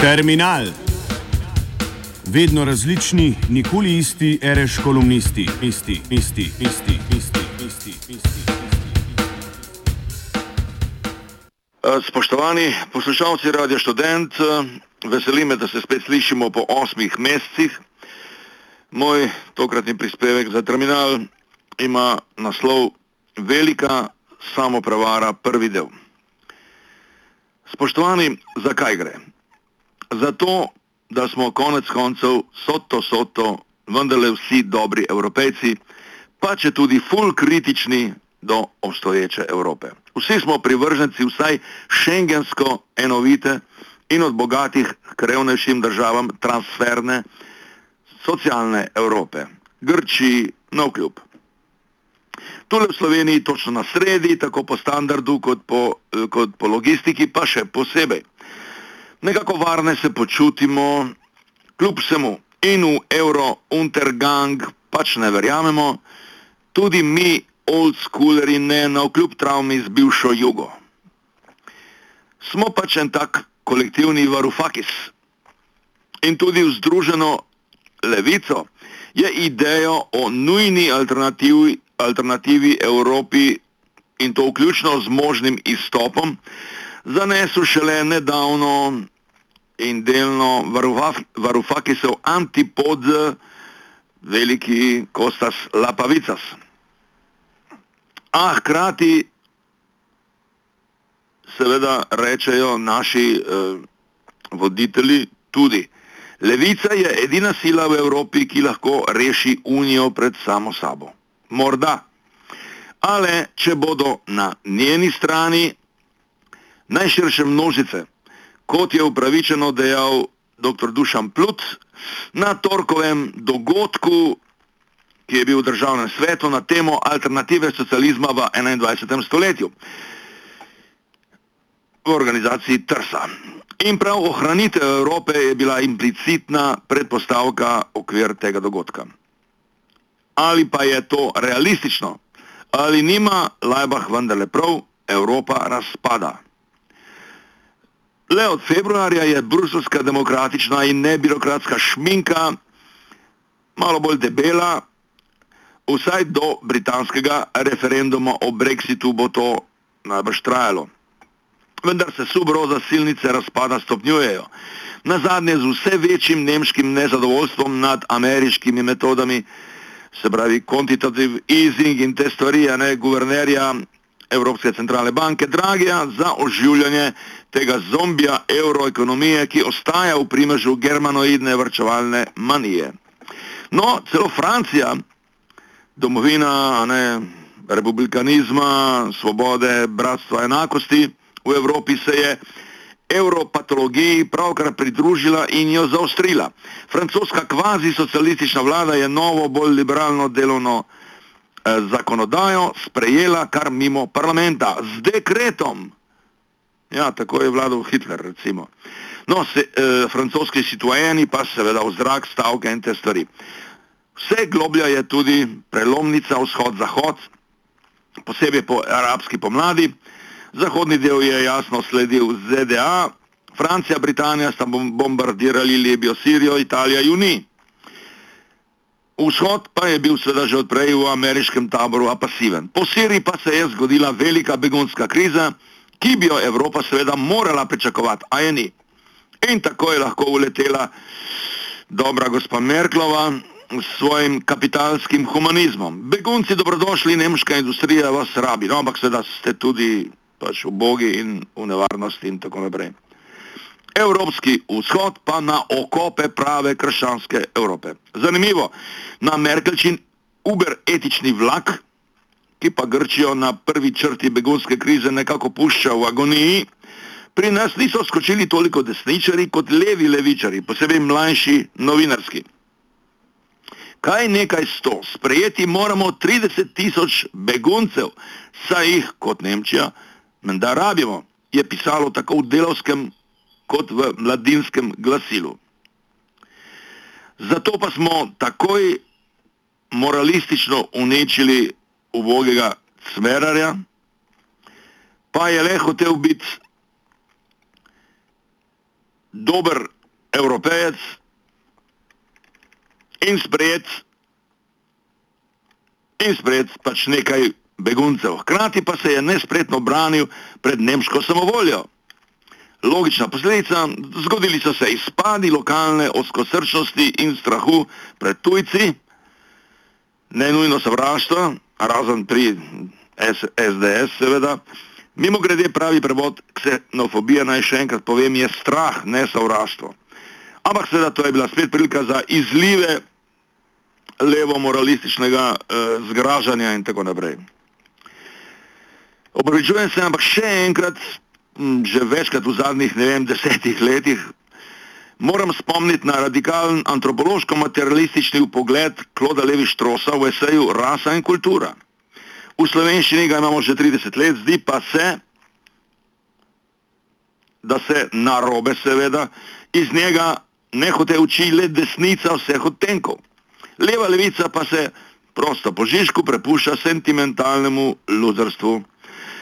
Terminal. Vedno različni, nikoli isti, reš kolumnisti, isti, isti, isti, isti, isti, isti. Eh, Spoštovani poslušalci Radio Student, eh, veseli me, da se spet slišimo po osmih mesecih. Moj tokratni prispevek za terminal ima naslov Velika samoprevara prvi del. Spoštovani, zakaj gre? Zato, da smo konec koncev soto soto vendarle vsi dobri evropejci, pa če tudi ful kritični do obstoječe Evrope. Vsi smo privrženci vsaj šengensko enovite in od bogatih k revnejšim državam transferne socialne Evrope. Grčiji no kljub. Tule v Sloveniji točno na sredi, tako po standardu kot po, kot po logistiki, pa še posebej. Nekako varne se počutimo, kljub vsemu in v Euro Untergang pač ne verjamemo, tudi mi old schooleri ne na kljub travmi z bivšo jugo. Smo pač en tak kolektivni varufakis in tudi v združeno levico je idejo o nujni alternativi, alternativi Evropi in to vključno z možnim izstopom zanesel šele nedavno in delno varufakisov antipod veliki Kostas Lapavicas. A hkrati seveda rečejo naši eh, voditelji tudi, levica je edina sila v Evropi, ki lahko reši unijo pred samo sabo. Morda. Ale če bodo na njeni strani najširše množice, kot je upravičeno dejal dr. Dušan Plut na torkovem dogodku, ki je bil v državnem svetu na temo alternative socializma v 21. stoletju v organizaciji TRSA. In prav ohranitev Evrope je bila implicitna predpostavka okvir tega dogodka. Ali pa je to realistično, ali nima Lajbah vendarle prav, Evropa razpada. Le od februarja je bruselska demokratična in nebirokratska šminka malo bolj debela, vsaj do britanskega referenduma o brexitu bo to najbrž trajalo. Vendar se subroza silnice razpada stopnjujejo. Na zadnje z vse večjim nemškim nezadovoljstvom nad ameriškimi metodami, se pravi quantitative easing in te stvari, ne guvernerja Evropske centralne banke Dragija za oživljanje tega zombija euroekonomije, ki ostaja v primežu germanoidne vrčevalne manije. No, celo Francija, domovina ne, republikanizma, svobode, bratstva, enakosti, v Evropi se je evropatologiji pravkar pridružila in jo zaostrila. Francoska kvazi-socialistična vlada je novo, bolj liberalno delovno eh, zakonodajo sprejela kar mimo parlamenta z dekretom. Ja, tako je vladal Hitler, recimo. No, se, eh, francoski situajeni pa seveda v zrak stavke in te stvari. Vse globlja je tudi prelomnica vzhod-zahod, posebej po arabski pomladi. Zahodni del je jasno sledil ZDA, Francija, Britanija sta bombardirali Libijo, Sirijo, Italija, Juni. Vzhod pa je bil seveda že odprej v ameriškem taboru apasiven. Po Siriji pa se je zgodila velika begunska kriza, ki bi jo Evropa seveda morala pričakovati, a je ni. In tako je lahko uletela dobra gospa Merklova s svojim kapitalskim humanizmom. Begunci dobrodošli, nemška industrija vas rabi, no, ampak seveda ste tudi pač ubogi in v nevarnosti in tako naprej. Evropski vzhod pa na okope prave krščanske Evrope. Zanimivo, na Merkelčin uber etični vlak, ki pa Grčijo na prvi črti begunske krize nekako pušča v agoniji, pri nas niso skočili toliko desničari kot levi levičari, posebej mlajši novinarski. Kaj nekaj sto, sprejeti moramo 30 tisoč beguncev, saj jih kot Nemčija menda rabimo, je pisalo tako v delovskem kot v mladinskem glasilu. Zato pa smo takoj moralistično uničili ubogega Cmerarja, pa je le hotel biti dober evropejec in sprejet, in sprejet pač nekaj beguncev. Hkrati pa se je nespretno branil pred nemško samovoljo. Logična posledica, zgodili so se izpadi lokalne oskosrčnosti in strahu pred tujci, ne nujno sovraštva, razen pri SDS seveda. Mimo grede pravi prevod ksenofobija, naj še enkrat povem, je strah, ne sovraštvo. Ampak seveda to je bila spet prilika za izlive levo moralističnega eh, zgražanja in tako naprej. Opravičujem se, ampak še enkrat, že večkrat v zadnjih, ne vem, desetih letih, moram spomniti na radikalen antropološko-materialistični pogled Kloda Levi Štrosa v eseju Rasa in kultura. V slovenščini ga imamo že 30 let, zdi pa se, da se narobe seveda iz njega ne hote uči le desnica vseh odtenkov. Leva levica pa se prosto požišku prepušča sentimentalnemu luzerstvu.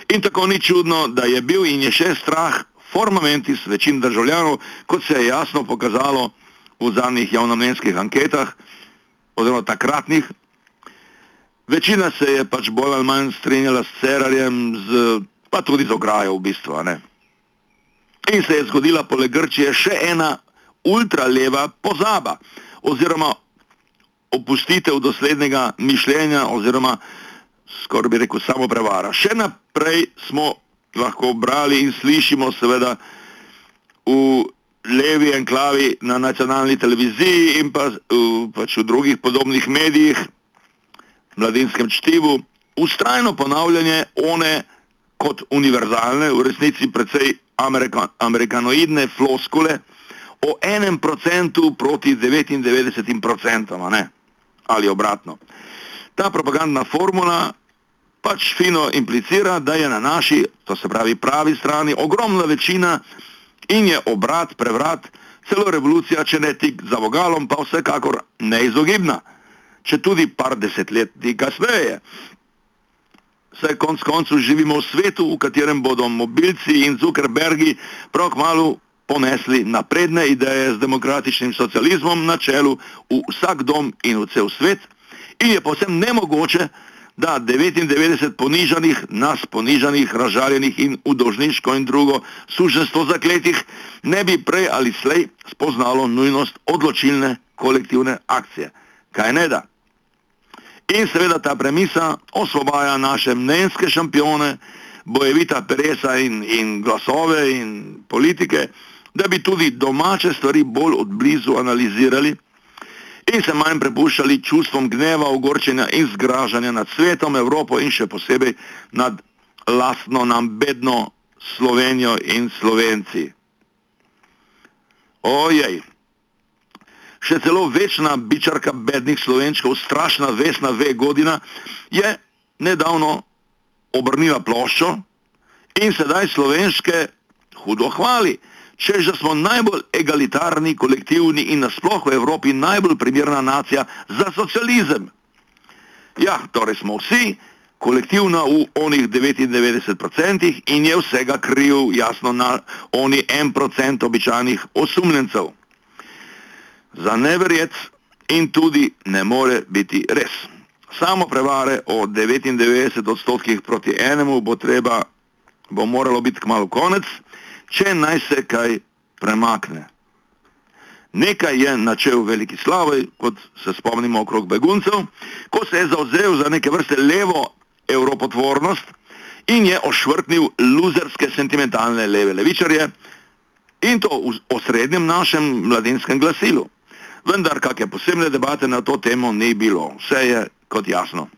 In tako ni čudno, da je bil in je še strah formamentis večin državljanov, kot se je jasno pokazalo v zadnjih javnomnenjskih anketah, oziroma takratnih. Večina se je pač bolj ali manj strinjala s Cerarjem, z, pa tudi z ograjo v bistvu. Ne? In se je zgodila poleg Grčije še ena ultraleva pozaba, oziroma opustitev doslednega mišljenja, oziroma skoraj bi rekel samo prevara. Še naprej smo lahko brali in slišimo seveda v levi enklavi na nacionalni televiziji in pa v, pač v drugih podobnih medijih, mladinskem čtivu, ustrajno ponavljanje one kot univerzalne, v resnici precej amerikan, amerikanoidne floskule o enem procentu proti 99 procentom, ali obratno. Ta propagandna formula pač fino implicira, da je na naši, to se pravi pravi strani, ogromna večina in je obrat, prevrat, celo revolucija, če ne tik za vogalom, pa vsekakor neizogibna, če tudi par desetletji kasneje. Saj konc koncu živimo v svetu, v katerem bodo mobilci in Zuckerbergi prav kmalo ponesli napredne ideje z demokratičnim socializmom na čelu v vsak dom in v cel svet in je povsem nemogoče, da 99 ponižanih, nas ponižanih, ražaljenih in udožniško in drugo suženstvo zakletih ne bi prej ali slej spoznalo nujnost odločilne kolektivne akcije. Kaj ne da? In seveda ta premisa osvobaja naše mnenjske šampione, bojevita Peresa in, in glasove in politike, da bi tudi domače stvari bolj odblizu analizirali in se manj prepuščali čustvom gneva, ogorčenja in zgražanja nad svetom, Evropo in še posebej nad lastno nam bedno Slovenijo in Slovenci. Ojej, še celo večna bičarka bednih slovenčkov, strašna Vesna V. Godina, je nedavno obrnila ploščo in sedaj slovenške hudo hvali čež da smo najbolj egalitarni, kolektivni in nasploh v Evropi najbolj primerna nacija za socializem. Ja, torej smo vsi kolektivna v onih 99% in je vsega kriv jasno na oni 1% običajnih osumljencev. Za neverjec in tudi ne more biti res. Samo prevare o 99 odstotkih proti enemu bo treba, bo moralo biti kmalo konec če naj se kaj premakne. Nekaj je načel veliki slavoj, kot se spomnimo okrog beguncev, ko se je zauzel za neke vrste levo evropotvornost in je ošvrknil luzerske sentimentalne leve levičarje in to v osrednjem našem mladinskem glasilu. Vendar kakšne posebne debate na to temo ni bilo, vse je kot jasno.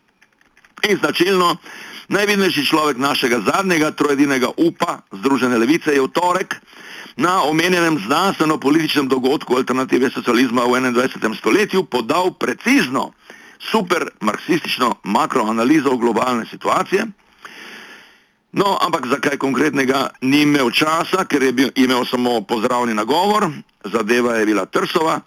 In značilno, Najvidnejši človek našega zadnjega trojedinega upa Združene levice je v torek na omenjenem znanstveno-političnem dogodku alternative socializma v 21. stoletju podal precizno super marksistično makroanalizo globalne situacije. No, ampak zakaj konkretnega ni imel časa, ker je bil, imel samo pozdravni nagovor, zadeva je bila Trsova,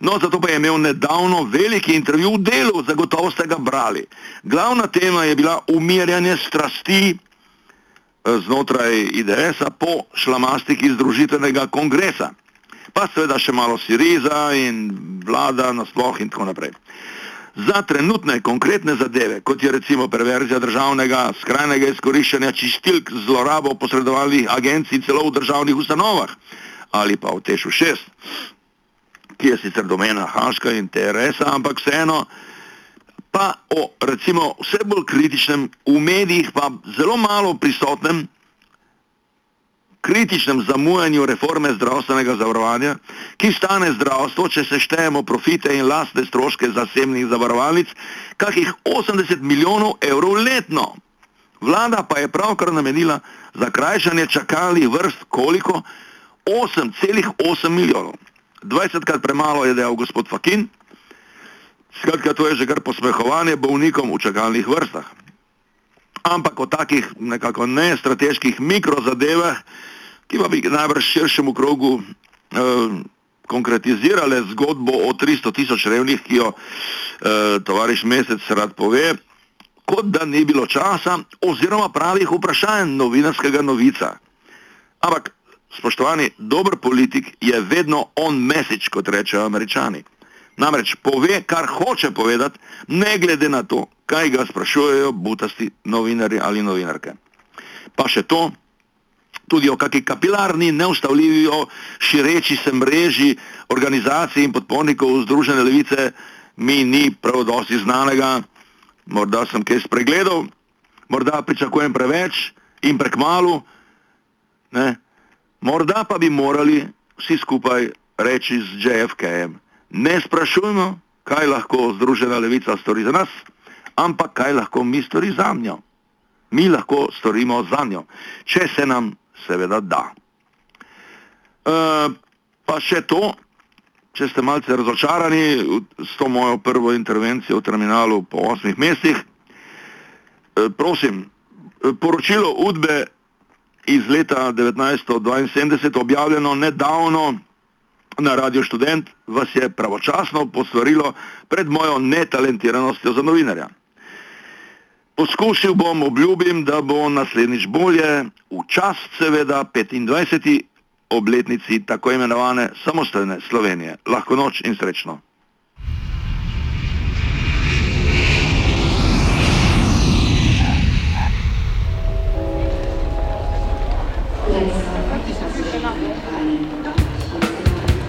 No, zato pa je imel nedavno veliki intervju v delu, zagotovo ste ga brali. Glavna tema je bila umirjanje strasti eh, znotraj IDS-a po šlamastiki združitvenega kongresa. pa seveda še malo Siriza in vlada nasploh in tako naprej. Za trenutne konkretne zadeve, kot je recimo perverzija državnega skrajnega izkoriščanja čistilk zlorabo posredovalnih agencij celo v državnih ustanovah ali pa v Tešu 6, ki je sicer domena Haška in TRS-a, ampak vseeno, pa o recimo vse bolj kritičnem, v medijih pa zelo malo prisotnem kritičnem zamujanju reforme zdravstvenega zavarovanja, ki stane zdravstvo, če se štejemo profite in lastne stroške zasebnih zavarovalnic, kakih 80 milijonov evrov letno. Vlada pa je pravkar namenila za krajšanje čakalnih vrst koliko? 8,8 milijonov. 20 krat premalo je dejal gospod Fakin, skratka to je že kar posmehovanje bolnikom v čakalnih vrstah. Ampak o takih nekako nestrateških mikrozadevah, ki pa bi najbrž širšemu krogu eh, konkretizirale zgodbo o 300 tisoč revnih, ki jo eh, tovariš mesec rad pove, kot da ni bilo časa oziroma pravih vprašanj novinarskega novica. Ampak, spoštovani, dober politik je vedno on message, kot rečejo američani. Namreč pove, kar hoče povedati, ne glede na to, kaj ga sprašujejo butasti novinari ali novinarke. Pa še to, tudi o kakšni kapilarni, neustavljivi, šireči se mreži organizacij in podpornikov Združene levice, mi ni prav dosti znanega, morda sem kaj spregledal, morda pričakujem preveč in prekmalu, ne? Morda pa bi morali vsi skupaj reči z JFK-jem. Ne sprašujmo, kaj lahko Združena levica stori za nas, ampak kaj lahko mi stori za njo. Mi lahko storimo za njo, če se nam seveda da. E, pa še to, če ste malce razočarani s to mojo prvo intervencijo v terminalu po osmih mesecih, e, prosim, poročilo Udbe iz leta 1972, objavljeno nedavno na Radio Student, vas je pravočasno posvarilo pred mojo netalentiranostjo za novinarja. Poskušal bom, obljubim, da bo naslednjič bolje, v čas seveda 25. obletnici tako imenovane samostojne Slovenije. Lahko noč in srečno.